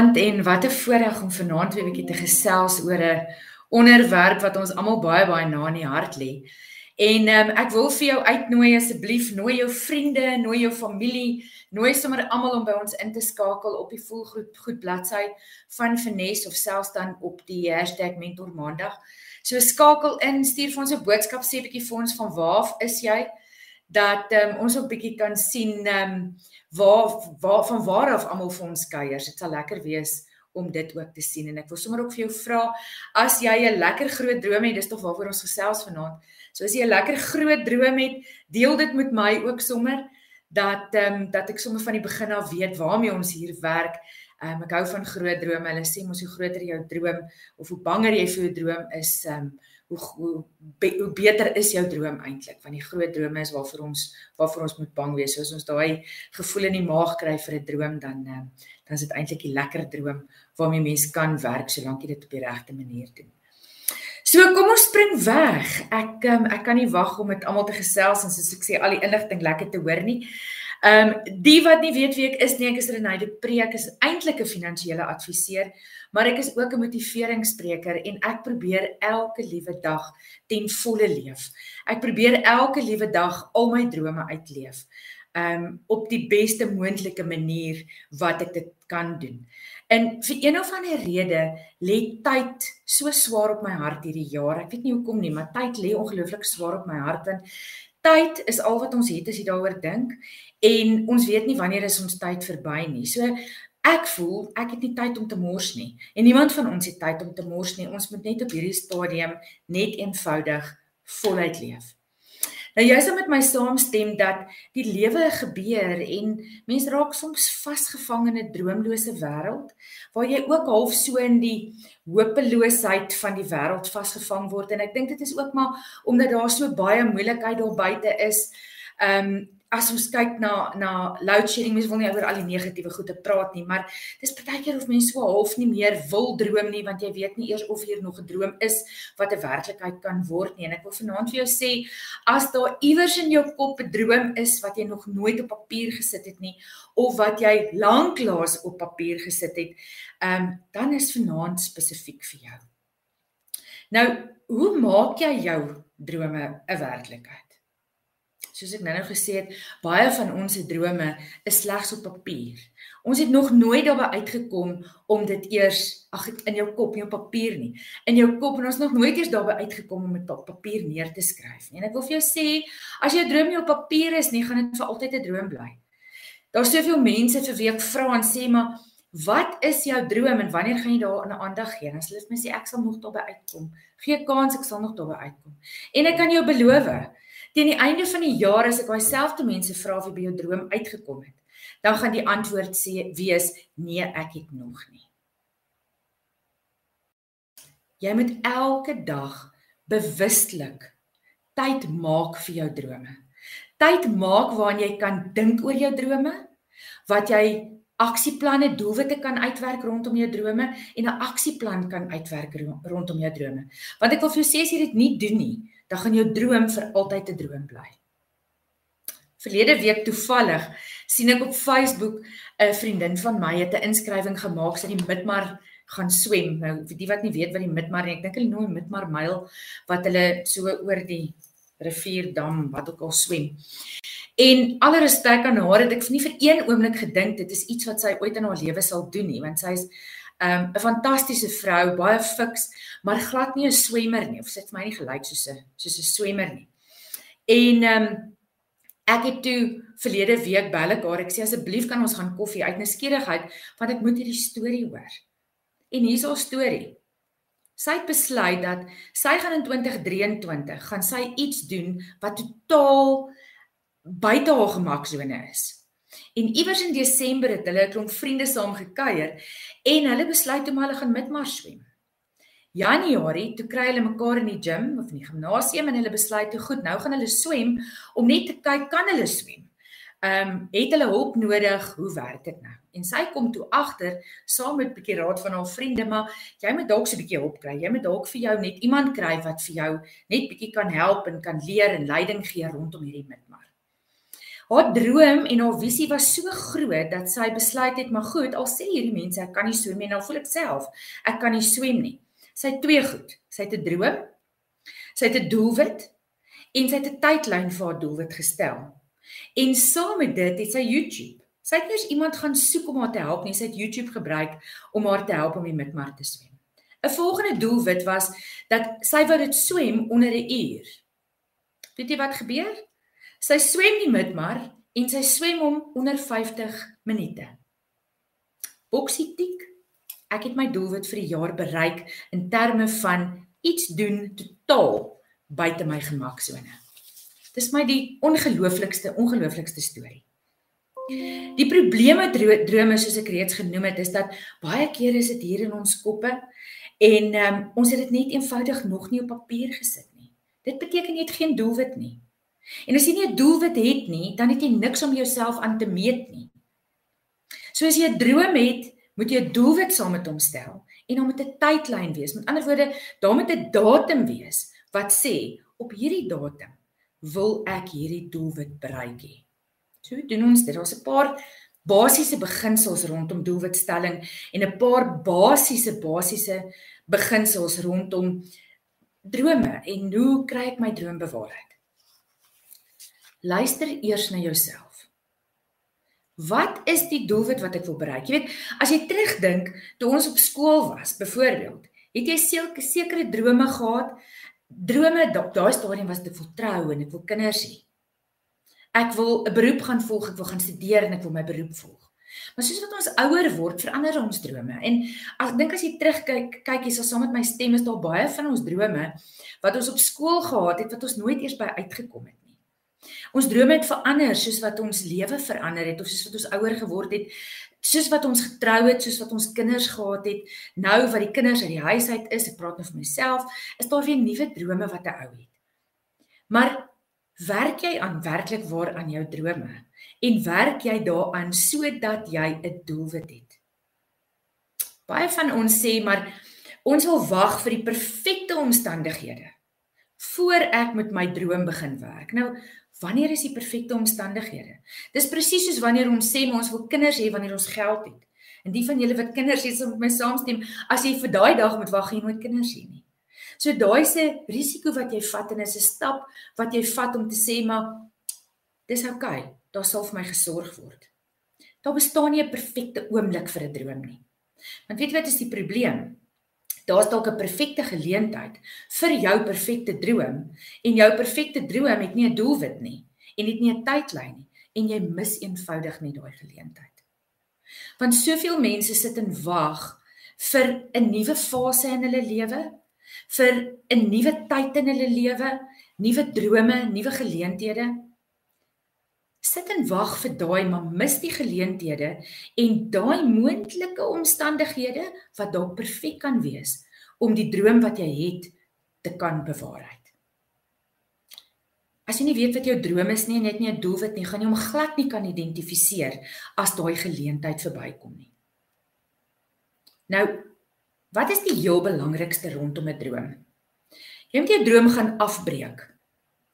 Goeienaand en wat 'n voorreg om vanaand weer 'n bietjie te gesels oor 'n onderwerp wat ons almal baie baie na in die hart lê. En um, ek wil vir jou uitnooi asseblief, nooi jou vriende, nooi jou familie, nooi sommer almal om by ons in te skakel op die voelgroep goed bladsy van Finesse of selfs dan op die #mentor maandag. So skakel in, stuur vir ons 'n boodskap sê bietjie vir ons van waar is jy dat um, ons ook bietjie kan sien um, waar waar van waar af almal vir ons kuier. Dit sal lekker wees om dit ook te sien en ek wil sommer ook vir jou vra as jy 'n lekker groot droom het, dis tog waarvoor ons gesels vanaand. So as jy 'n lekker groot droom het, deel dit met my ook sommer dat ehm um, dat ek sommer van die begin af weet waarmee ons hier werk. Ehm um, ek hou van groot drome. Hulle sê mos hoe groter jou droom of hoe banger jy vir jou droom is, ehm um, hoe hoe, be, hoe beter is jou droom eintlik want die groot drome is waarvoor ons waarvoor ons moet bang wees so as ons daai gevoel in die maag kry vir 'n droom dan uh, dan is dit eintlik 'n lekker droom waarmee mens kan werk solank jy dit op die regte manier doen. So kom ons spring weg. Ek um, ek kan nie wag om met almal te gesels en soos ek sê al die inligting lekker te hoor nie. Ehm um, die wat nie weet wie ek is nie, ek is Renée de Preek, is eintlik 'n finansiële adviseur, maar ek is ook 'n motiveringsspreker en ek probeer elke liewe dag ten volle leef. Ek probeer elke liewe dag al my drome uitleef. Ehm um, op die beste moontlike manier wat ek dit kan doen. En vir een of ander rede lê tyd so swaar op my hart hierdie jaar. Ek weet nie hoekom nie, maar tyd lê ongelooflik swaar op my hart want tyd is al wat ons het as jy daaroor dink en ons weet nie wanneer is ons tyd verby nie. So ek voel ek het nie tyd om te mors nie en niemand van ons het tyd om te mors nie. Ons moet net op hierdie stadium net eenvoudig voluit leef. Nou jy sal met my saamstem dat die lewe gebeur en mense raak soms vasgevang in 'n droomlose wêreld waar jy ook half so in die hopeloosheid van die wêreld vasgevang word en ek dink dit is ook maar omdat daar so baie moeilikheid daar buite is. Ehm um, as ons kyk na na load shedding, mens wil nie oor al die negatiewe goede praat nie, maar dis partykeer of mense so half nie meer wil droom nie want jy weet nie eers of hier nog 'n droom is wat 'n werklikheid kan word nie. En ek wil vanaand vir jou sê, as daar iewers in jou kop 'n droom is wat jy nog nooit op papier gesit het nie of wat jy lanklaas op papier gesit het, ehm um, dan is vanaand spesifiek vir jou. Nou, hoe maak jy jou drome 'n werklikheid? Soos ek nou-nou gesê het, baie van ons se drome is slegs op papier. Ons het nog nooit daarby uitgekom om dit eers ag in jou kop, in jou papier nie. In jou kop en ons nog nooit eers daarby uitgekom om dit op papier neer te skryf nie. En ek wil vir jou sê, as jou droom nie op papier is nie, gaan dit vir altyd 'n droom bly. Daar's soveel mense vir wie ek vra en sê maar Wat is jou droom en wanneer gaan jy daaraan aandag gee? As hulle vir my sê ek sal nog daarby uitkom. Gee kans ek sal nog daarby uitkom. En ek kan jou beloof, Teen die einde van die jaar as ek myselfte mense vra of jy by jou droom uitgekom het, dan gaan die antwoord sê wees nee, ek het nog nie. Jy moet elke dag bewustelik tyd maak vir jou drome. Tyd maak waarin jy kan dink oor jou drome, wat jy aksieplanne, doelwitte kan uitwerk rondom jou drome en 'n aksieplan kan uitwerk rondom jou drome. Want ek wil vir jou sê as jy dit nie doen nie, dan gaan jou droom vir altyd 'n droom bly. Verlede week toevallig sien ek op Facebook 'n vriendin van my het 'n inskrywing gemaak sy die Midmar gaan swem. Nou vir die wat nie weet wat die Midmar is, ek dink hulle noem Midmar myl wat hulle so oor die rivier dam wat ook al swem. En alle respek aan haar het ek nie vir een oomblik gedink dit is iets wat sy ooit in haar lewe sal doen nie, want sy is um, 'n fantastiese vrou, baie fiks, maar glad nie 'n swemmer nie of het vir my nie gelyk soos 'n soos 'n swemmer nie. En ehm um, ek het toe verlede week bel ek haar, ek sê asseblief kan ons gaan koffie uit nuuskierigheid want ek moet hierdie storie hoor. En hier's haar storie. Sy het besluit dat sy gaan in 2023 gaan sy iets doen wat totaal buite haar gemaksone is. En iewers in Desember het hulle 'n klomp vriende saam gekuier en hulle besluit om hulle gaan midmars swem. Januarie, toe kry hulle mekaar in die gym of in die gimnasium en hulle besluit toe goed, nou gaan hulle swem om net te kyk kan hulle swem. Ehm um, het hulle hulp nodig? Hoe werk dit nou? En sy kom toe agter saam met 'n bietjie raad van haar vriende, maar jy moet dalk so 'n bietjie hulp kry. Jy moet dalk vir jou net iemand kry wat vir jou net bietjie kan help en kan leer en leiding gee rondom hierdie midmar. Haar droom en haar visie was so groot dat sy besluit het, maar goed, al sê hierdie mense ek kan nie swem nie, nou voel ek self ek kan nie swem nie. Sy het twee goed. Sy het 'n droom. Sy het 'n doelwit en sy het 'n tydlyn vir haar doelwit gestel. En saam met dit het sy YouTube. Sy het eers iemand gaan soek om haar te help nie, sy het YouTube gebruik om haar te help om die midmar te swem. 'n Volgende doelwit was dat sy wou dit swem onder 'n uur. Weet jy wat gebeur? Sy swem die midmar en sy swem hom onder 50 minute. Boksie tik. Ek het my doelwit vir die jaar bereik in terme van iets doen totaal buite my gemaksone. Dis my die ongelooflikste ongelooflikste storie. Die probleme drome soos ek reeds genoem het is dat baie kere is dit hier in ons koppe en um, ons het dit net eenvoudig nog nie op papier gesit nie. Dit beteken jy het geen doelwit nie. En as jy nie 'n doelwit het nie, dan het jy niks om jouself aan te meet nie. So as jy 'n droom het, moet jy 'n doelwit saam met hom stel en hom met 'n tydlyn wees. Met ander woorde, daar moet 'n datum wees wat sê op hierdie datum wil ek hierdie doelwit bereik hê. So doen ons dit. Daar's 'n paar basiese beginsels rondom doelwitstelling en 'n paar basiese basiese beginsels rondom drome en hoe kry ek my droom bewaarheid? Luister eers na jouself. Wat is die doelwit wat ek wil bereik? Jy weet, as jy terugdink toe ons op skool was, byvoorbeeld, het jy sekere sekere drome gehad. Drome, daai stadium was dit voltrou en ek wil kinders hê. Ek wil 'n beroep gaan volg, ek wil gaan studeer en ek wil my beroep volg. Maar soos wat ons ouer word, verander ons drome. En ek dink as jy terugkyk, kyk jy sal saam met my stem is daar baie van ons drome wat ons op skool gehad het wat ons nooit eers by uitgekom het. Ons drome het verander soos wat ons lewe verander het of soos wat ons ouer geword het, soos wat ons getrou het, soos wat ons kinders gehad het. Nou wat die kinders uit die huis uit is, ek praat nou vir myself, is daar weer nuwe drome wat 'n ou het. Maar werk jy aan werklik waar aan jou drome en werk jy daaraan sodat jy 'n doelwit het. Baie van ons sê maar ons wil wag vir die perfekte omstandighede voor ek met my droom begin werk. Nou, Wanneer is die perfekte omstandighede? Dis presies soos wanneer ons sê ons wil kinders hê wanneer ons geld het. En die van julle wat kinders het, sal met my saamstem, as jy vir daai dag moet wag, jy nooit kinders hê nie. So daai se risiko wat jy vat en is 'n stap wat jy vat om te sê maar dis oukei, okay, daar sal vir my gesorg word. Daar bestaan nie 'n perfekte oomblik vir 'n droom nie. Want weet jy wat is die probleem? Daar's dalk 'n perfekte geleentheid vir jou perfekte droom en jou perfekte droom het nie 'n doelwit nie en het nie 'n tydlyn nie en jy mis eenvoudig net daai geleentheid. Want soveel mense sit en wag vir 'n nuwe fase in hulle lewe, vir 'n nuwe tyd in hulle lewe, nuwe drome, nuwe geleenthede. Sit en wag vir daai maar mis die geleenthede en daai moontlike omstandighede wat dalk perfek kan wees om die droom wat jy het te kan bewaarheid. As jy nie weet wat jou droom is nie en net nie 'n doelwit nie, gaan jy hom glad nie kan identifiseer as daai geleentheid verbykom nie. Nou, wat is die heel belangrikste rondom 'n droom? Jy moet jou droom gaan afbreek.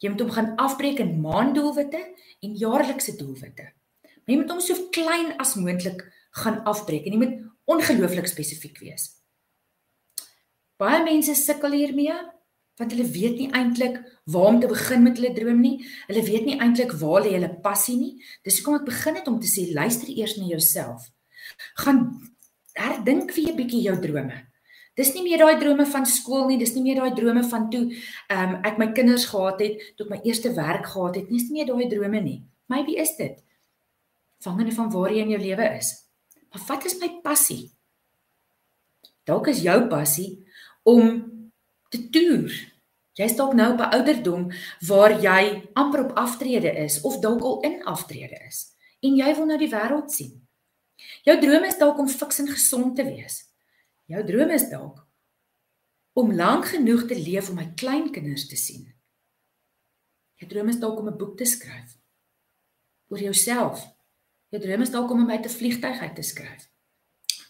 Jy moet hom gaan afbreek in maanddoelwitte en jaarlikse doelwitte. Maar jy moet hom so klein as moontlik gaan afbreek en jy moet ongelooflik spesifiek wees. Baie mense sukkel hiermee want hulle weet nie eintlik waar om te begin met hulle droom nie. Hulle weet nie eintlik waar lê hulle passie nie. Dis hoekom ek begin het om te sê luister eers na jouself. Gaan herdink vir 'n bietjie jou drome. Dis nie meer daai drome van skool nie, dis nie meer daai drome van toe ehm um, ek my kinders gehad het, toe ek my eerste werk gehad het, nie is nie meer daai drome nie. Maybe is dit vangende van waar jy in jou lewe is. Maar wat is my passie? Dalk is jou passie om te toer. Jy's dalk nou op 'n ouderdom waar jy amper op aftrede is of dalk al in aftrede is en jy wil nou die wêreld sien. Jou droom is dalk om fiks en gesond te wees. Jou droom is dalk om lank genoeg te leef om my kleinkinders te sien. Jou droom is dalk om 'n boek te skryf oor jouself. Jou droom is dalk om met 'n vliegtyg uit te skryf.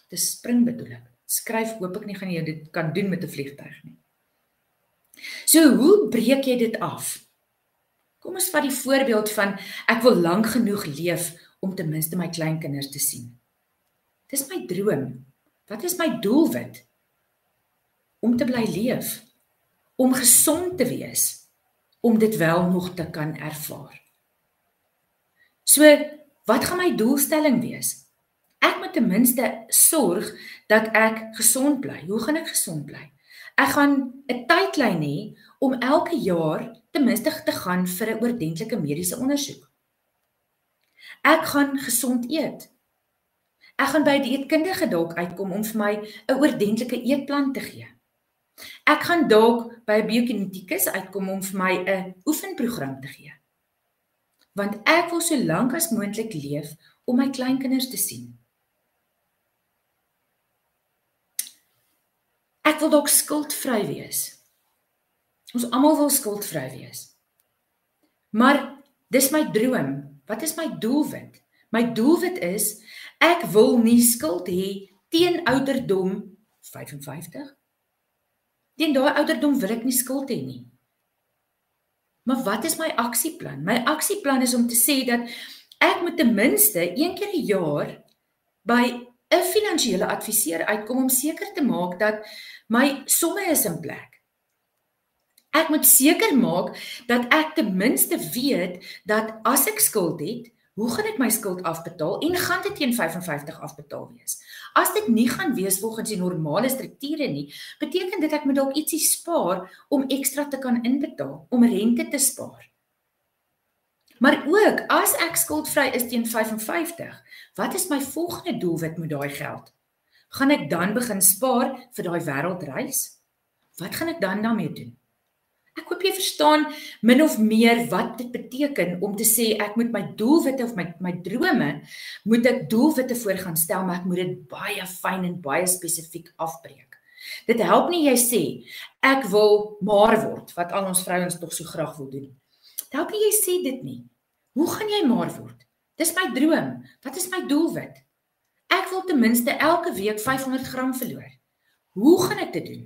Te spring bedoel ek. Skryf hoop ek nie gaan jy dit kan doen met 'n vliegtyg nie. So hoe breek jy dit af? Kom ons vat die voorbeeld van ek wil lank genoeg leef om ten minste my kleinkinders te sien. Dis my droom. Wat is my doelwit? Om te bly leef, om gesond te wees, om dit wel nog te kan ervaar. So, wat gaan my doelstelling wees? Ek moet ten minste sorg dat ek gesond bly. Hoe gaan ek gesond bly? Ek gaan 'n tydlyn hê om elke jaar ten minste te gaan vir 'n oordentlike mediese ondersoek. Ek gaan gesond eet. Ek gaan by 'n dieetkundige dalk uitkom om vir my 'n oordentlike eetplan te gee. Ek gaan dalk by 'n biokinetikus uitkom om vir my 'n oefenprogram te gee. Want ek wil so lank as moontlik leef om my kleinkinders te sien. Ek wil dalk skuldvry wees. Ons almal wil skuldvry wees. Maar dis my droom. Wat is my doelwit? My doelwit is ek wil nie skuld hê teen ouderdom 55. Teen daai ouderdom wil ek nie skuld hê nie. Maar wat is my aksieplan? My aksieplan is om te sê dat ek moet ten minste een keer 'n jaar by 'n finansiële adviseur uitkom om seker te maak dat my somme is in plek. Ek moet seker maak dat ek ten minste weet dat as ek skuld het, hoe gaan ek my skuld afbetaal en gaan dit teen 55 afbetaal wees? As dit nie gaan wees volgens die normale strukture nie, beteken dit ek moet dalk ietsie spaar om ekstra te kan inbetaal, om rente te spaar. Maar ook as ek skuldvry is teen 55, wat is my volgende doelwit met daai geld? Gaan ek dan begin spaar vir daai wêreldreis? Wat gaan ek dan daarmee doen? Ek hoop jy verstaan min of meer wat dit beteken om te sê ek moet my doelwitte of my my drome moet ek doelwitte voor gaan stel maar ek moet dit baie fyn en baie spesifiek afbreek. Dit help nie jy sê ek wil maar word wat al ons vrouens tog so graag wil doen. Dit help nie jy sê dit nie. Hoe gaan jy maar word? Dis my droom. Wat is my doelwit? Ek wil ten minste elke week 500 gram verloor. Hoe gaan ek dit doen?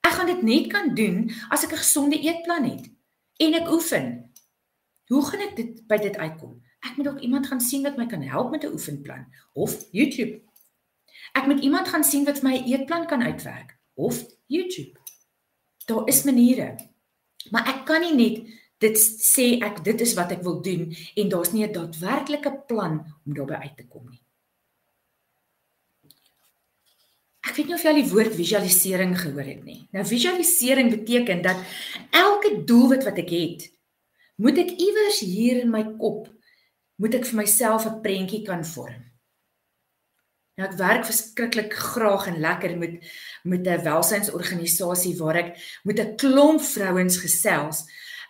Ek gaan dit net kan doen as ek 'n gesonde eetplan het en ek oefen. Hoe gaan ek dit by dit uitkom? Ek moet ook iemand gaan sien wat my kan help met 'n oefenplan of YouTube. Ek moet iemand gaan sien wat vir my 'n eetplan kan uitwerk of YouTube. Daar is maniere. Maar ek kan nie net dit sê ek dit is wat ek wil doen en daar's nie 'n daadwerklike plan om daarby uit te kom nie. Ek weet nie of jy al die woord visualisering gehoor het nie. Nou visualisering beteken dat elke doelwit wat ek het, moet ek iewers hier in my kop moet ek vir myself 'n prentjie kan vorm. Nou ek werk verskriklik graag en lekker met met 'n welsynsorganisasie waar ek met 'n klomp vrouens gesels.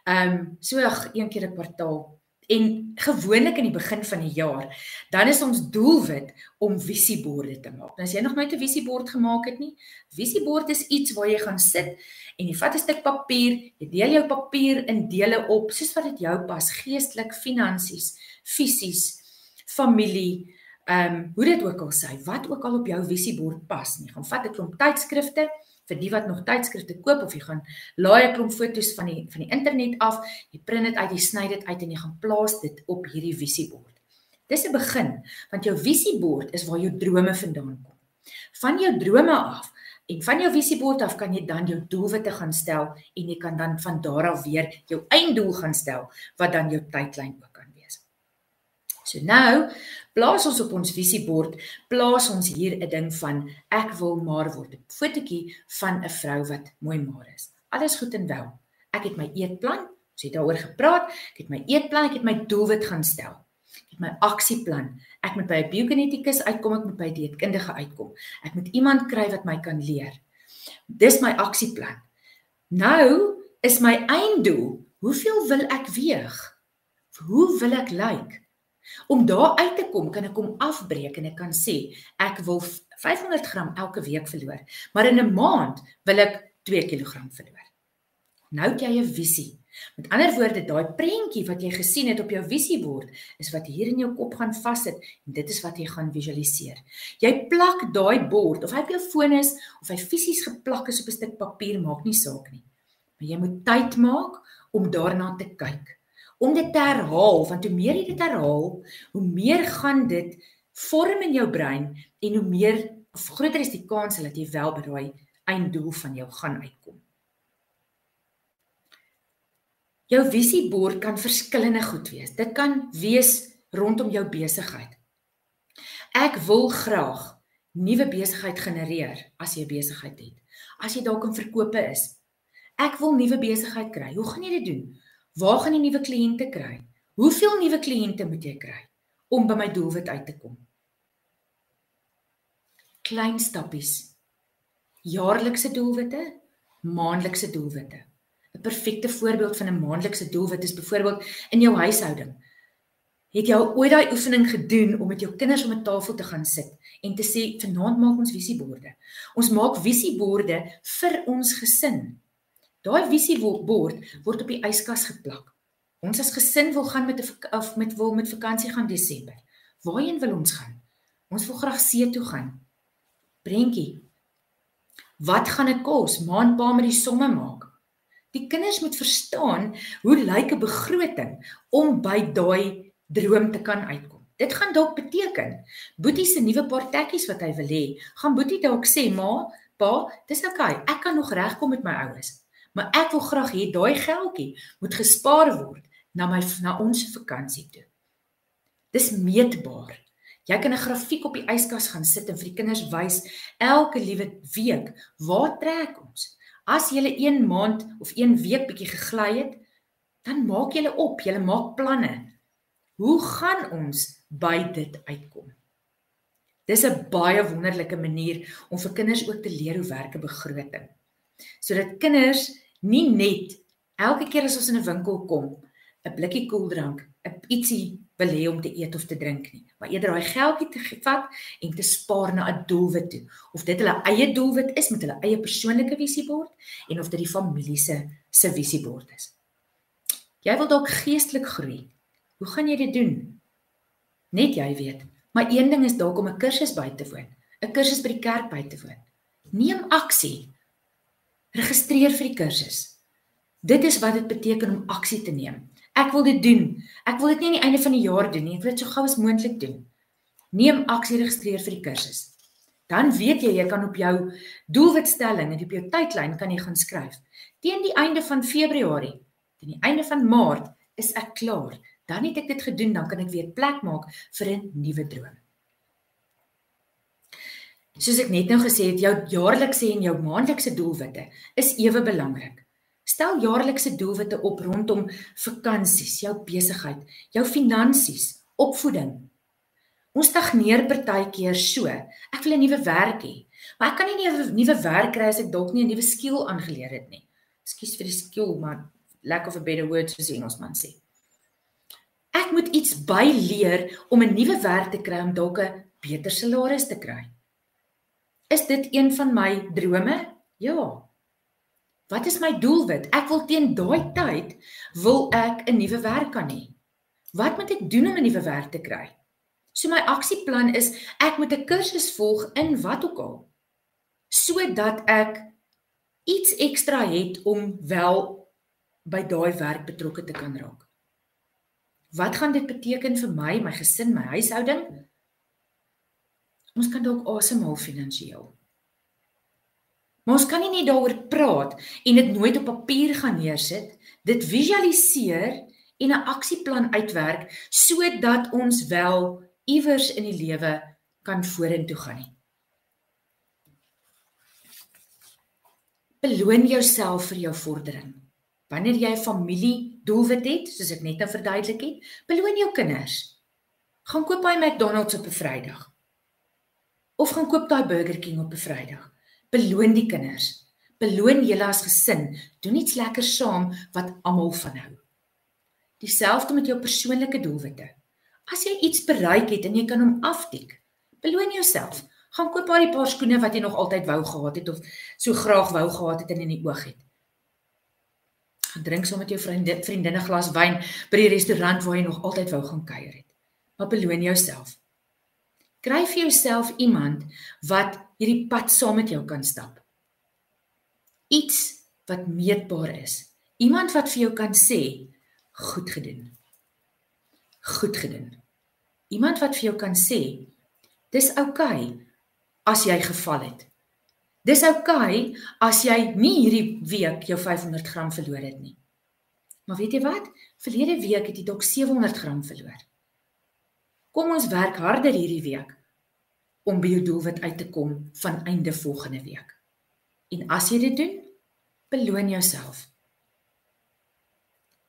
Ehm um, so een keer 'n kwartaal En gewoonlik in die begin van die jaar, dan is ons doelwit om visieborde te maak. Nou as jy nog nooit 'n visiebord gemaak het nie, visiebord is iets waar jy gaan sit en jy vat 'n stuk papier, jy deel jou papier in dele op soos wat dit jou pas, geestelik, finansies, fisies, familie, ehm um, hoe dit ook al sê, wat ook al op jou visiebord pas nie. Gaan vat 'n klomp tydskrifte, vir die wat nog tydskrifte koop of jy gaan laai 'n klomp foto's van die van die internet af, jy print dit uit, jy sny dit uit en jy gaan plaas dit op hierdie visiebord. Dis 'n begin, want jou visiebord is waar jou drome vandaan kom. Van jou drome af en van jou visiebord af kan jy dan jou doelwitte gaan stel en jy kan dan van daar af weer jou einddoel gaan stel wat dan jou tydlyn wees. So nou, plaas ons op ons visiebord, plaas ons hier 'n ding van ek wil maar word. 'n Fotootjie van 'n vrou wat mooi maar is. Alles goed en wel. Ek het my eetplan, ons het daaroor gepraat. Ek het my eetplan, ek het my doelwit gaan stel. Ek het my aksieplan. Ek moet by 'n biokinetikus uitkom, ek moet by 'n dieetkundige uitkom. Ek moet iemand kry wat my kan leer. Dis my aksieplan. Nou is my einddoel, hoeveel wil ek weeg? Hoe wil ek lyk? Like? Om daar uit te kom, kan ek hom afbreek en ek kan sê ek wil 500 gram elke week verloor, maar in 'n maand wil ek 2 kg verloor. Nou het jy 'n visie. Met ander woorde, daai prentjie wat jy gesien het op jou visiebord, is wat hier in jou kop gaan vassit en dit is wat jy gaan visualiseer. Jy plak daai bord of hy op jou foon is of hy fisies geplak is op 'n stuk papier, maak nie saak nie. Maar jy moet tyd maak om daarna te kyk om dit te herhaal want hoe meer jy dit herhaal, hoe meer gaan dit vorm in jou brein en hoe meer of groter is die kans dat jy wel by daai einddoel van jou gaan uitkom. Jou visiebord kan verskillende goed wees. Dit kan wees rondom jou besigheid. Ek wil graag nuwe besigheid genereer as jy 'n besigheid het. As jy dalk in verkope is. Ek wil nuwe besigheid kry. Hoe gaan jy dit doen? Waar gaan jy nuwe kliënte kry? Hoeveel nuwe kliënte moet jy kry om by my doelwit uit te kom? Klein stappies. Jaarlikse doelwitte, maandelikse doelwitte. 'n Perfekte voorbeeld van 'n maandelikse doelwit is byvoorbeeld in jou huishouding. Het jy ooit daai oefening gedoen om met jou kinders om 'n tafel te gaan sit en te sê vanaand maak ons visieborde. Ons maak visieborde vir ons gesin. Daai visiebord word op die yskas geplak. Ons as gesin wil gaan met 'n of met wil met vakansie gaan Desember. Waarheen wil ons gaan? Ons wil graag see toe gaan. Brentjie. Wat gaan dit kos? Maandpa met die somme maak. Die kinders moet verstaan hoe lyk 'n begroting om by daai droom te kan uitkom. Dit gaan dalk beteken Boetie se nuwe paar tekkies wat hy wil hê, gaan Boetie dalk sê, "Ma, pa, dis oukei, okay, ek kan nog regkom met my oues, maar ek wil graag hê daai geldjie moet gespaar word na my na ons vakansie toe." Dis meetbaar. Jy kan 'n grafiek op die yskas gaan sit en vir die kinders wys elke liewe week waar trek ons. As jy 'n maand of 'n week bietjie gegly het, dan maak jy op, jy maak planne. Hoe gaan ons by dit uitkom? Dis 'n baie wonderlike manier om vir kinders ook te leer hoe werk 'n begroting. Sodat kinders nie net elke keer as ons in 'n winkel kom, 'n blikkie koeldrank, 'n ietsie wil hê om te eet of te drink nie, maar eerder daai geldjie te vat en te spaar na 'n doelwit toe. Of dit hulle eie doelwit is met hulle eie persoonlike visiebord en of dit die familie se se visiebord is. Jy wil dalk geestelik groei Hoe gaan jy dit doen? Net jy weet. Maar een ding is dalk om 'n kursus by te woon, 'n kursus by die kerk by te woon. Neem aksie. Registreer vir die kursus. Dit is wat dit beteken om aksie te neem. Ek wil dit doen. Ek wil dit nie aan die einde van die jaar doen nie. Ek wil dit so gou as moontlik doen. Neem aksie registreer vir die kursus. Dan weet jy jy kan op jou doelwitstelling en op jou tydlyn kan jy gaan skryf. Teen die einde van Februarie, teen die einde van Maart is ek klaar dan het ek dit gedoen, dan kan ek weer plek maak vir 'n nuwe droom. Soos ek net nou gesê het, jou jaarlikse en jou maandelikse doelwitte is ewe belangrik. Stel jaarlikse doelwitte op rondom vakansies, jou besigheid, jou finansies, opvoeding. Ons stagneer partykeer so. Ek wil 'n nuwe werk hê, maar ek kan nie 'n nuwe werk kry as ek dalk nie 'n nuwe skill aangeleer het nie. Ekskuus vir die skill, maar lack of a better word soos die Engelsman sê. Ek moet iets byleer om 'n nuwe werk te kry om dalk 'n beter salaris te kry. Is dit een van my drome? Ja. Wat is my doelwit? Ek wil teen daai tyd wil ek 'n nuwe werk kan hê. Wat moet ek doen om 'n nuwe werk te kry? So my aksieplan is ek moet 'n kursus volg in wat ook al sodat ek iets ekstra het om wel by daai werk betrokke te kan raak. Wat gaan dit beteken vir my, my gesin, my huishouding? Ons kan dalk asemhaal finansiëel. Maar ons kan nie net daaroor praat en dit nooit op papier gaan neersit, dit visualiseer en 'n aksieplan uitwerk sodat ons wel iewers in die lewe kan vorentoe gaan nie. Beloon jouself vir jou vordering. Wanneer jy 'n familie doelwit het, soos ek net nou verduidelik het, beloon jou kinders. Gaan koop by McDonald's op 'n Vrydag. Of gaan koop daai Burger King op 'n Vrydag. Beloon die kinders. Beloon julle as gesin. Doen iets lekker saam wat almal van hou. Dieselfde met jou persoonlike doelwitte. As jy iets bereik het en jy kan hom aftik, beloon jouself. Gaan koop maar die paar skoene wat jy nog altyd wou gehad het of so graag wou gehad het en in die oog het gaan drink saam met jou vriende vriendinne glas wyn by die restaurant waar jy nog altyd wou gaan kuier het. Maar beloon jouself. Kry vir jouself iemand wat hierdie pad saam met jou kan stap. Iets wat meetbaar is. Iemand wat vir jou kan sê, goed gedoen. Goed gedoen. Iemand wat vir jou kan sê, dis oukei okay as jy geval het. Dis oukei okay as jy nie hierdie week jou 500 gram verloor het nie. Maar weet jy wat? Verlede week het jy dalk 700 gram verloor. Kom ons werk harder hierdie week om by jou doelwit uit te kom van einde volgende week. En as jy dit doen, beloon jouself.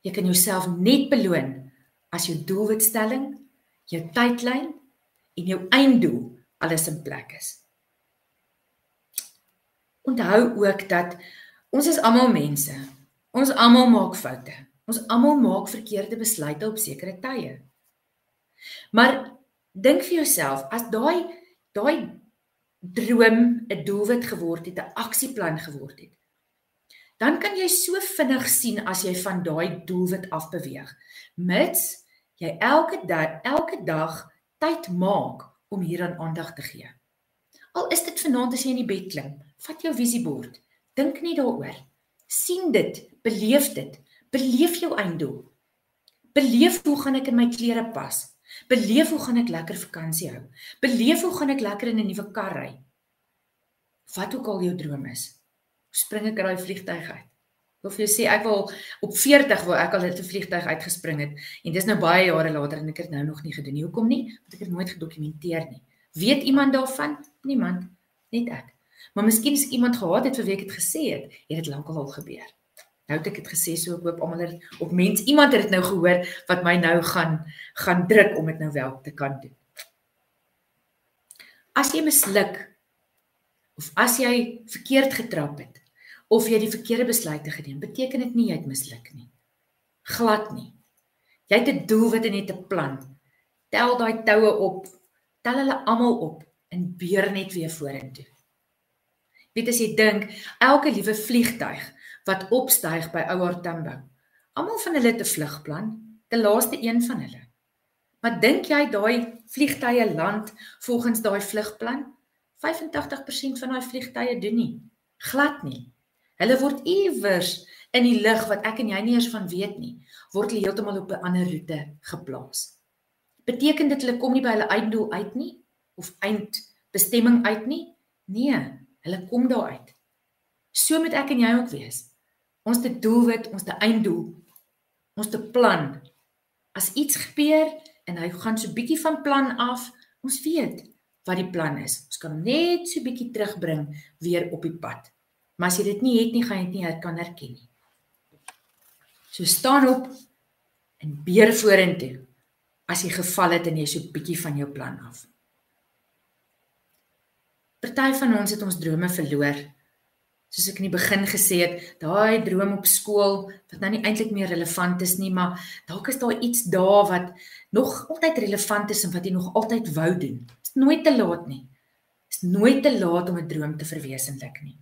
Jy kan jouself net beloon as jou doelwitstelling, jou tydlyn en jou einddoel alles in plek is. Onthou ook dat ons is almal mense. Ons almal maak foute. Ons almal maak verkeerde besluite op sekere tye. Maar dink vir jouself, as daai daai droom 'n doelwit geword het, 'n aksieplan geword het, dan kan jy so vinnig sien as jy van daai doelwit af beweeg. Mits jy elke dag elke dag tyd maak om hieraan aandag te gee. Al is dit vanaand as jy in die bed klim, vat jou visiebord. Dink net daaroor. sien dit, beleef dit. Beleef jou einddoel. Beleef hoe gaan ek in my klere pas? Beleef hoe gaan ek lekker vakansie hou? Beleef hoe gaan ek lekker in 'n nuwe kar ry? Wat ook al jou droom is spring ek uit daai vliegtyg uit. Ek wil vir jou sê ek wil op 40 wou ek al uit 'n vliegtyg uitgespring het en dis nou baie jare later en ek het nou nog nie gedoen nie. Hoekom nie? Want ek het nooit gedokumenteer nie. Weet iemand daarvan? Niemand, net ek. Maar miskien is iemand gehad het vir wie ek dit gesê het, het dit lankal al gebeur. Nou het ek dit gesê so ek hoop almal het op mens iemand het dit nou gehoor wat my nou gaan gaan druk om dit nou wel te kan doen. As jy misluk of as jy verkeerd getrap het, of jy die verkeerde besluite geneem, beteken dit nie jy het misluk nie. Glad nie. Jy het 'n doelwit en het 'n plan. Tel daai toue op. Tel hulle almal op en beer net weer vorentoe. Weet as jy dink, elke liewe vliegtyg wat opstyg by Ouar Tambo, almal van hulle het 'n vlugplan, die laaste een van hulle. Maar dink jy daai vliegtye land volgens daai vlugplan? 85% van daai vliegtye doen nie. Glad nie. Hulle word iewers in die lig wat ek en jy nie eens van weet nie, word hulle heeltemal op 'n ander roete geplaas. Beteken dit hulle kom nie by hulle einddoel uit nie of eindbestemming uit nie? Nee, hulle kom daar uit. So moet ek en jy ook wees. Ons te doelwit, ons te einddoel, ons te plan. As iets gebeur en hy gaan so bietjie van plan af, ons weet wat die plan is. Ons kan hom net so bietjie terugbring weer op die pad. Maar as jy dit nie het nie, gaan jy dit nie kan herken nie. So staan op en beer vorentoe as jy geval het en jy so bietjie van jou plan af. Party van ons het ons drome verloor. Soos ek in die begin gesê het, daai droom op skool wat nou nie eintlik meer relevant is nie, maar dalk is daar iets daar wat nog altyd relevant is en wat jy nog altyd wou doen. Dit is nooit te laat nie. Dit is nooit te laat om 'n droom te verwesenlik nie.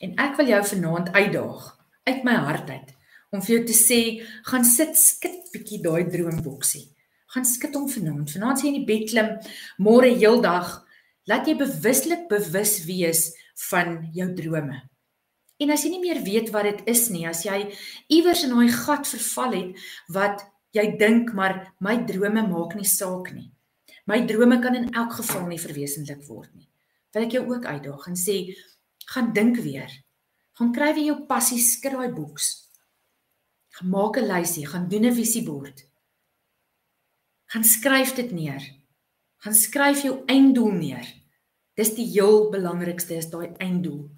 En ek wil jou vanaand uitdaag uit my hart uit om vir jou te sê, gaan sit skit bietjie daai droomboksie. Gaan skit hom vanaand. Vanaand sê jy in die bed klim, môre heeldag, laat jy bewuslik bewus wees van jou drome. En as jy nie meer weet wat dit is nie, as jy iewers in daai gat verval het wat jy dink maar my drome maak nie saak nie. My drome kan in elk geval nie verwesenlik word nie. Wil ek jou ook uitdaag en sê gaan dink weer. Gaan kry weer jou passie, skryf daai boeks. Gaan maak 'n lysie, gaan doen 'n visiebord. Gaan skryf dit neer. Gaan skryf jou einddoel neer. Dis die heel belangrikste is daai einddoel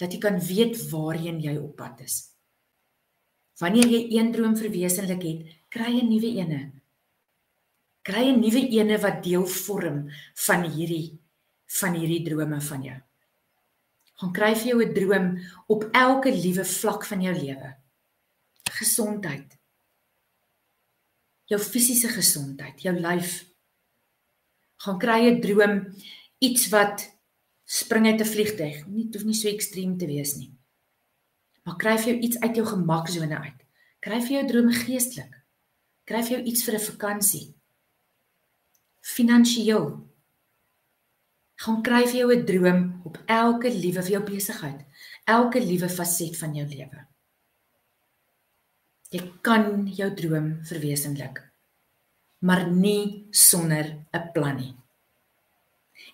dat jy kan weet waarheen jy op pad is. Wanneer jy een droom verwesenlik het, kry jy 'n nuwe ene. Kry 'n nuwe ene wat deel vorm van hierdie van hierdie drome van jou gaan kry vir jou 'n droom op elke liewe vlak van jou lewe. Gesondheid. Jou fisiese gesondheid, jou lyf. Gaan kry 'n droom iets wat spring uit 'n vliegtyg. Nie hoef nie so ekstrem te wees nie. Maar kry vir jou iets uit jou gemaksone uit. Kry vir jou drome geestelik. Kry vir jou iets vir 'n vakansie. Finansiëel gaan kry vir jou 'n droom op elke liewe vir jou besigheid, elke liewe faset van jou lewe. Jy kan jou droom verwesenlik, maar nie sonder 'n plan nie.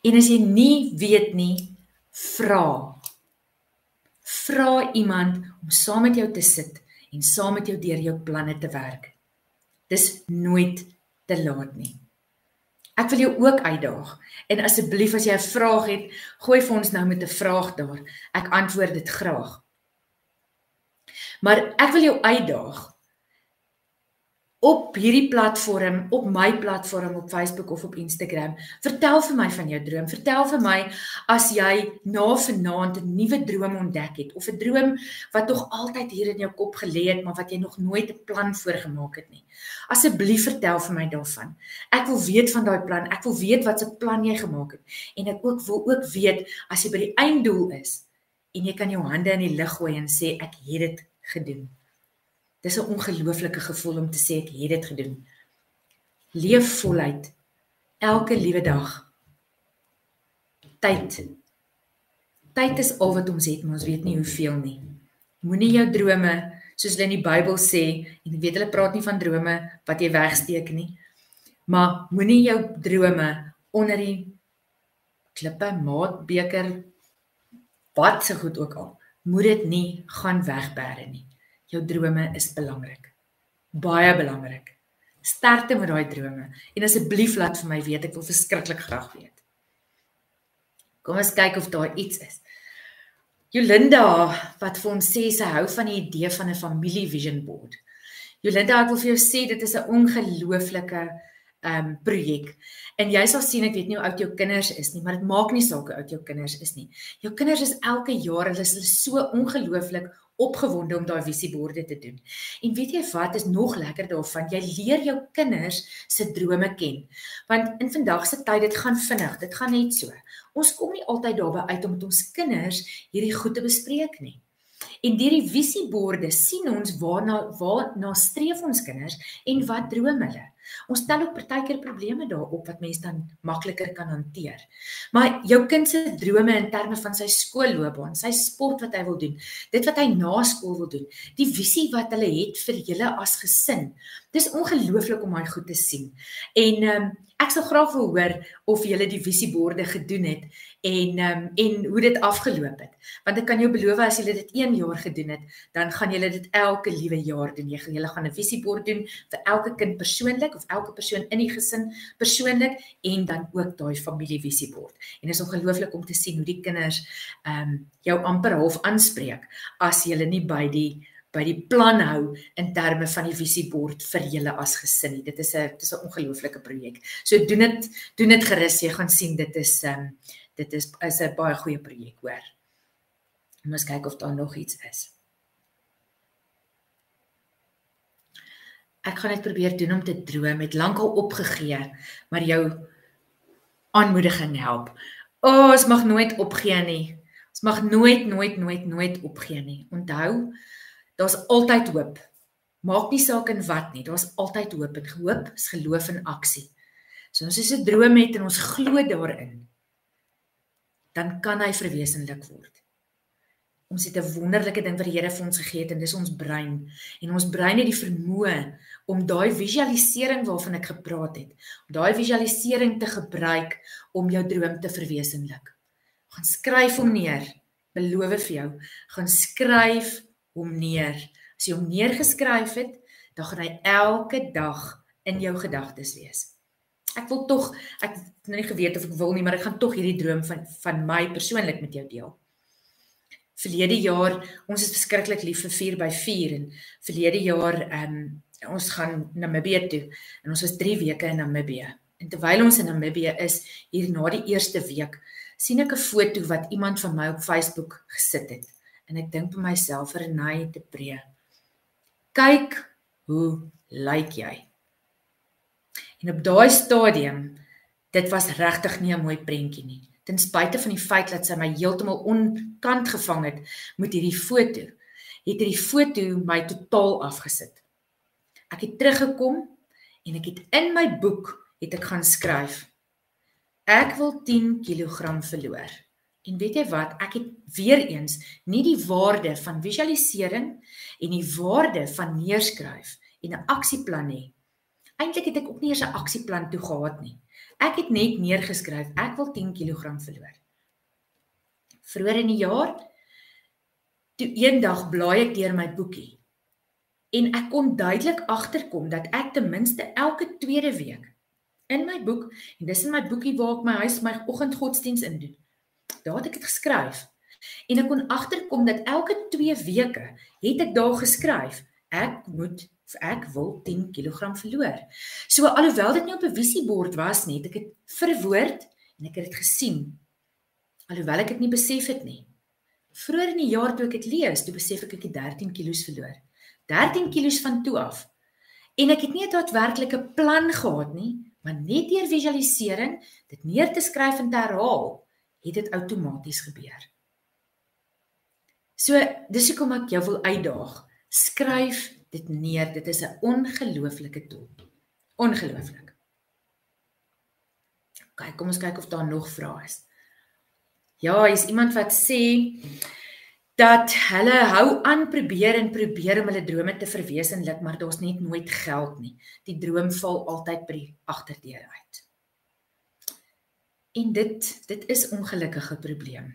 En as jy nie weet nie, vra. Vra iemand om saam met jou te sit en saam met jou deur jou planne te werk. Dis nooit te laat nie. Ek wil jou ook uitdaag. En asseblief as jy 'n vraag het, gooi vir ons nou met 'n vraag daar. Ek antwoord dit graag. Maar ek wil jou uitdaag op hierdie platform, op my platform op Facebook of op Instagram. Vertel vir my van jou droom. Vertel vir my as jy na vanaand 'n nuwe droom ontdek het of 'n droom wat nog altyd hier in jou kop gelê het, maar wat jy nog nooit 'n plan vir gemaak het nie. Asseblief vertel vir my daarvan. Ek wil weet van daai plan. Ek wil weet wat se plan jy gemaak het en ek ook wil ook weet as jy by die einddoel is en jy kan jou hande in die lug gooi en sê ek het dit gedoen. Dis 'n ongelooflike gevoel om te sê ek het dit gedoen. Leef voluit elke liewe dag. Tyd. Tyd is al wat ons het, maar ons weet nie hoeveel nie. Moenie jou drome, soos hulle in die Bybel sê, en ek weet hulle praat nie van drome wat jy wegsteek nie, maar moenie jou drome onder die klippe, maatbeker wat se goed ook al, moet dit nie gaan wegbêre nie. Jou drome is belangrik. Baie belangrik. Sterkte met daai drome en asseblief laat vir my weet, ek wil verskriklik graag weet. Kom ons kyk of daar iets is. Jolinda wat vir ons sê sy hou van die idee van 'n familie vision board. Jolinda, ek wil vir jou sê dit is 'n ongelooflike ehm um, projek. En jy sal sien ek weet nie hoe oud jou kinders is nie, maar dit maak nie saak hoe oud jou kinders is nie. Jou kinders is elke jaar hulle is so ongelooflik opgewonde om daai visieborde te doen. En weet jy wat is nog lekker daarvan? Jy leer jou kinders se drome ken. Want in vandag se tyd dit gaan vinnig, dit gaan net so. Ons kom nie altyd daarby uit om met ons kinders hierdie goed te bespreek nie. En deur die visieborde sien ons waarna waarna streef ons kinders en wat droom hulle. Ons stel ook partykeer probleme daarop wat mense dan makliker kan hanteer. Maar jou kind se drome in terme van sy skoolloopbaan, sy sport wat hy wil doen, dit wat hy na skool wil doen, die visie wat hulle het vir julle as gesin. Dis ongelooflik om daai goed te sien. En ehm um, ek sou graag wil hoor of julle die visieborde gedoen het en um, en hoe dit afgeloop het. Want ek kan jou beloof as julle dit 1 jaar gedoen het, dan gaan julle dit elke liewe jaar doen. Jy gaan julle gaan 'n visiebord doen vir elke kind persoonlik of elke persoon in die gesin persoonlik en dan ook daai familie visiebord. En is ongelooflik om te sien hoe die kinders ehm um, jou amper half aanspreek as jy nie by die by die plan hou in terme van die visiebord vir julle as gesin. Dit is 'n dit is 'n ongelooflike projek. So doen dit doen dit gerus. Jy gaan sien dit is ehm um, dit is is 'n baie goeie projek, hoor. Ons kyk of daar nog iets is. Ek gaan net probeer doen om te droom. Het lankal opgegee, maar jou aanmoediging help. O, oh, ons mag nooit opgee nie. Ons mag nooit nooit nooit nooit opgee nie. Onthou, daar's altyd hoop. Maak nie saak in wat nie, daar's altyd hoop en hoop is geloof in aksie. So ons is 'n droom het en ons glo daarin dan kan hy verwesenlik word. Ons het 'n wonderlike ding wat die Here vir ons gegee het en dis ons brein. En ons brein het die vermoë om daai visualisering waarvan ek gepraat het, om daai visualisering te gebruik om jou droom te verwesenlik. Gaan skryf hom neer. Beloof vir jou, gaan skryf hom neer. As jy hom neergeskryf het, dan gaan hy elke dag in jou gedagtes wees ek wil tog ek het nou nie geweet of ek wil nie, maar ek gaan tog hierdie droom van van my persoonlik met jou deel. Verlede jaar, ons is verskriklik lief vir 4 by 4 en verlede jaar ehm um, ons gaan Namibië toe en ons was 3 weke in Namibië. En terwyl ons in Namibië is, hier na die eerste week, sien ek 'n foto wat iemand van my op Facebook gesit het. En ek dink by myself, Renay te Pre. Kyk hoe lyk jy? En op daai stadium, dit was regtig nie 'n mooi prentjie nie. Ten spyte van die feit dat sy my heeltemal onkant gevang het met hierdie foto, het hierdie foto my totaal afgesit. Ek het teruggekom en ek het in my boek het ek gaan skryf. Ek wil 10 kg verloor En weet jy wat? Ek het weer eens nie die waarde van visualisering en die waarde van neerskryf en 'n aksieplan nie. Eintlik het ek ook nie eers 'n aksieplan toe gehad nie. Ek het net neergeskryf ek wil 10 kg verloor. Vroeger in die jaar toe eendag blaai ek deur my boekie en ek kon duidelik agterkom dat ek ten minste elke tweede week in my boek en dis in my boekie waar ek my huis my oggendgodsdiens in doen. Daar het ek dit geskryf. En ek kon agterkom dat elke 2 weke het ek daar geskryf ek moet ek wil 10 kg verloor. So alhoewel dit nie op 'n visiebord was nie, het ek dit verwoord en ek het dit gesien. Alhoewel ek dit nie besef het nie. Vroeger in die jaar toe ek dit lees, toe besef ek ek het 13 kg verloor. 13 kg van toe af. En ek het nie 'n daadwerklike plan gehad nie, maar net deur visualisering, dit neer te skryf en te herhaal, het dit outomaties gebeur. So, dis hoekom ek jou wil uitdaag. Skryf dit neer. Dit is 'n ongelooflike tool. Ongelooflik. Kyk, kom ons kyk of daar nog vrae is. Ja, is iemand wat sê dat hulle hou aan probeer en probeer om hulle drome te verwesenlik, maar daar's net nooit geld nie. Die droom val altyd by die agterdeur uit. En dit dit is ongelukkige probleem.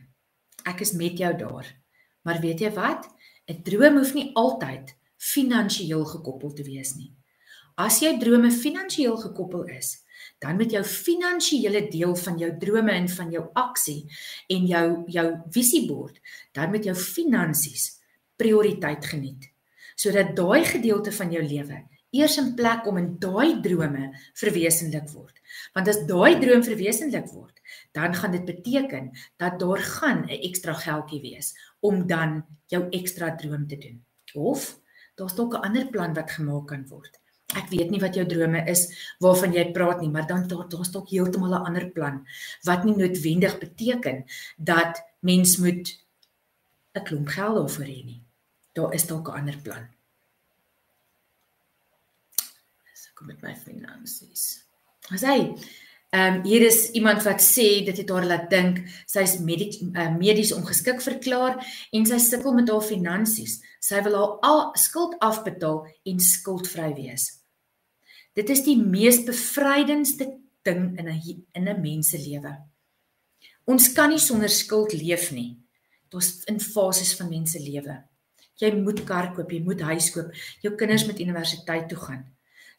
Ek is met jou daar. Maar weet jy wat? 'n Droom hoef nie altyd finansiëel gekoppel te wees nie. As jou drome finansiëel gekoppel is, dan met jou finansiële deel van jou drome en van jou aksie en jou jou visiebord, dan met jou finansies prioriteit geniet. Sodat daai gedeelte van jou lewe eers in plek om in daai drome verwesenlik word. Want as daai droom verwesenlik word, dan gaan dit beteken dat daar gaan 'n ekstra geldjie wees om dan jou ekstra droom te doen. Of daar's dalk 'n ander plan wat gemaak kan word. Ek weet nie wat jou drome is waarvan jy praat nie, maar dan daar daar's dalk heeltemal 'n ander plan wat nie noodwendig beteken dat mens moet 'n klomp geld daarvoor hê nie. Daar is dalk 'n ander plan. So kom met my finansies. As hy Ehm um, hier is iemand wat sê dit het haar laat dink sy's medies uh, medies ongeskik verklaar en sy sukkel met haar finansies. Sy wil haar al skuld afbetaal en skuldvry wees. Dit is die mees bevrydendste ding in 'n in 'n mens se lewe. Ons kan nie sonder skuld leef nie. Dit's in fases van mense lewe. Jy moet kar koop, jy moet huis koop, jou kinders moet universiteit toe gaan.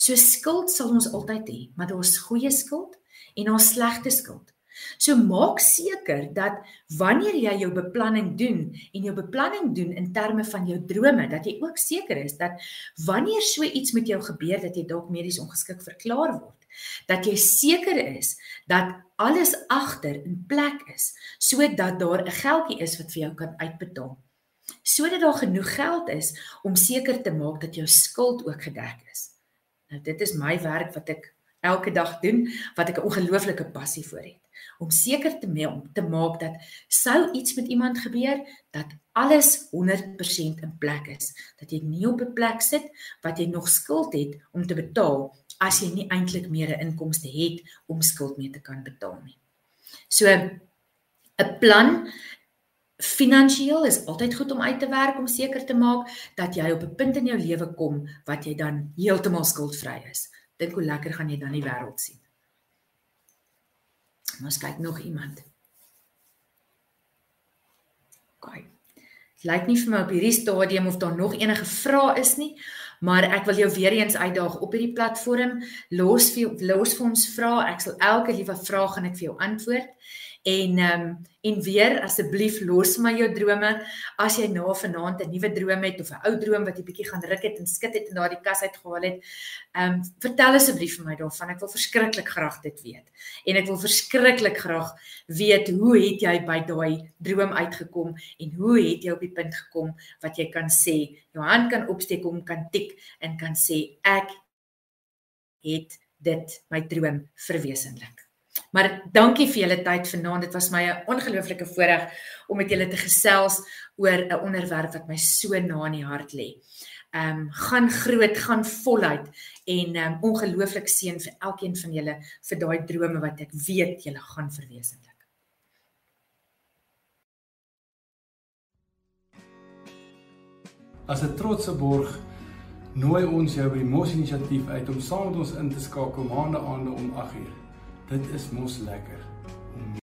So skuld sal ons altyd hê, maar daar's goeie skuld en daar's slegte skuld. So maak seker dat wanneer jy jou beplanning doen en jou beplanning doen in terme van jou drome dat jy ook seker is dat wanneer so iets met jou gebeur dat jy dalk medies ongeskik verklaar word dat jy seker is dat alles agter in plek is sodat daar 'n geldjie is wat vir jou kan uitbetaal sodat daar genoeg geld is om seker te maak dat jou skuld ook gedek is nou dit is my werk wat ek elke dag doen wat ek 'n ongelooflike passie vir het om seker te maak te maak dat sou iets met iemand gebeur dat alles 100% in plek is dat jy nie op 'n plek sit wat jy nog skuld het om te betaal as jy nie eintlik meer 'n inkomste het om skuld mee te kan betaal nie. So 'n plan finansiëel is altyd goed om uit te werk om seker te maak dat jy op 'n punt in jou lewe kom wat jy dan heeltemal skuldvry is dink hoe lekker gaan jy dan die wêreld sien. Ons kyk nog iemand. Kyk. Dit lyk nie vir my op hierdie stadium of daar nog enige vrae is nie, maar ek wil jou weer eens uitdaag op hierdie platform. Los vir los vir ons vrae. Ek sal elke liewe vraag gaan ek vir jou antwoord. En ehm um, en weer asseblief los my jou drome as jy na vanaand 'n nuwe droom het of 'n ou droom wat jy bietjie gaan ruk het en skit het en daardie kas uitgehaal het. Ehm um, vertel asseblief vir my daarvan. Ek wil verskriklik graag dit weet. En ek wil verskriklik graag weet hoe het jy by daai droom uitgekom en hoe het jy op die punt gekom wat jy kan sê jou hand kan opsteek om kan tik en kan sê ek het dit my droom verwesenlik. Maar dankie vir julle tyd vanaand. Dit was my 'n ongelooflike voorreg om met julle te gesels oor 'n onderwerp wat my so na in die hart lê. Ehm um, gaan groot, gaan voluit en ehm um, ongelooflik seën vir elkeen van julle vir daai drome wat ek weet julle gaan verwesenlik. As 'n trotse borg nooi ons jou by die Mos Inisiatief uit om saam met ons in te skakel maande aande om 8:00. Dit is mos lekker.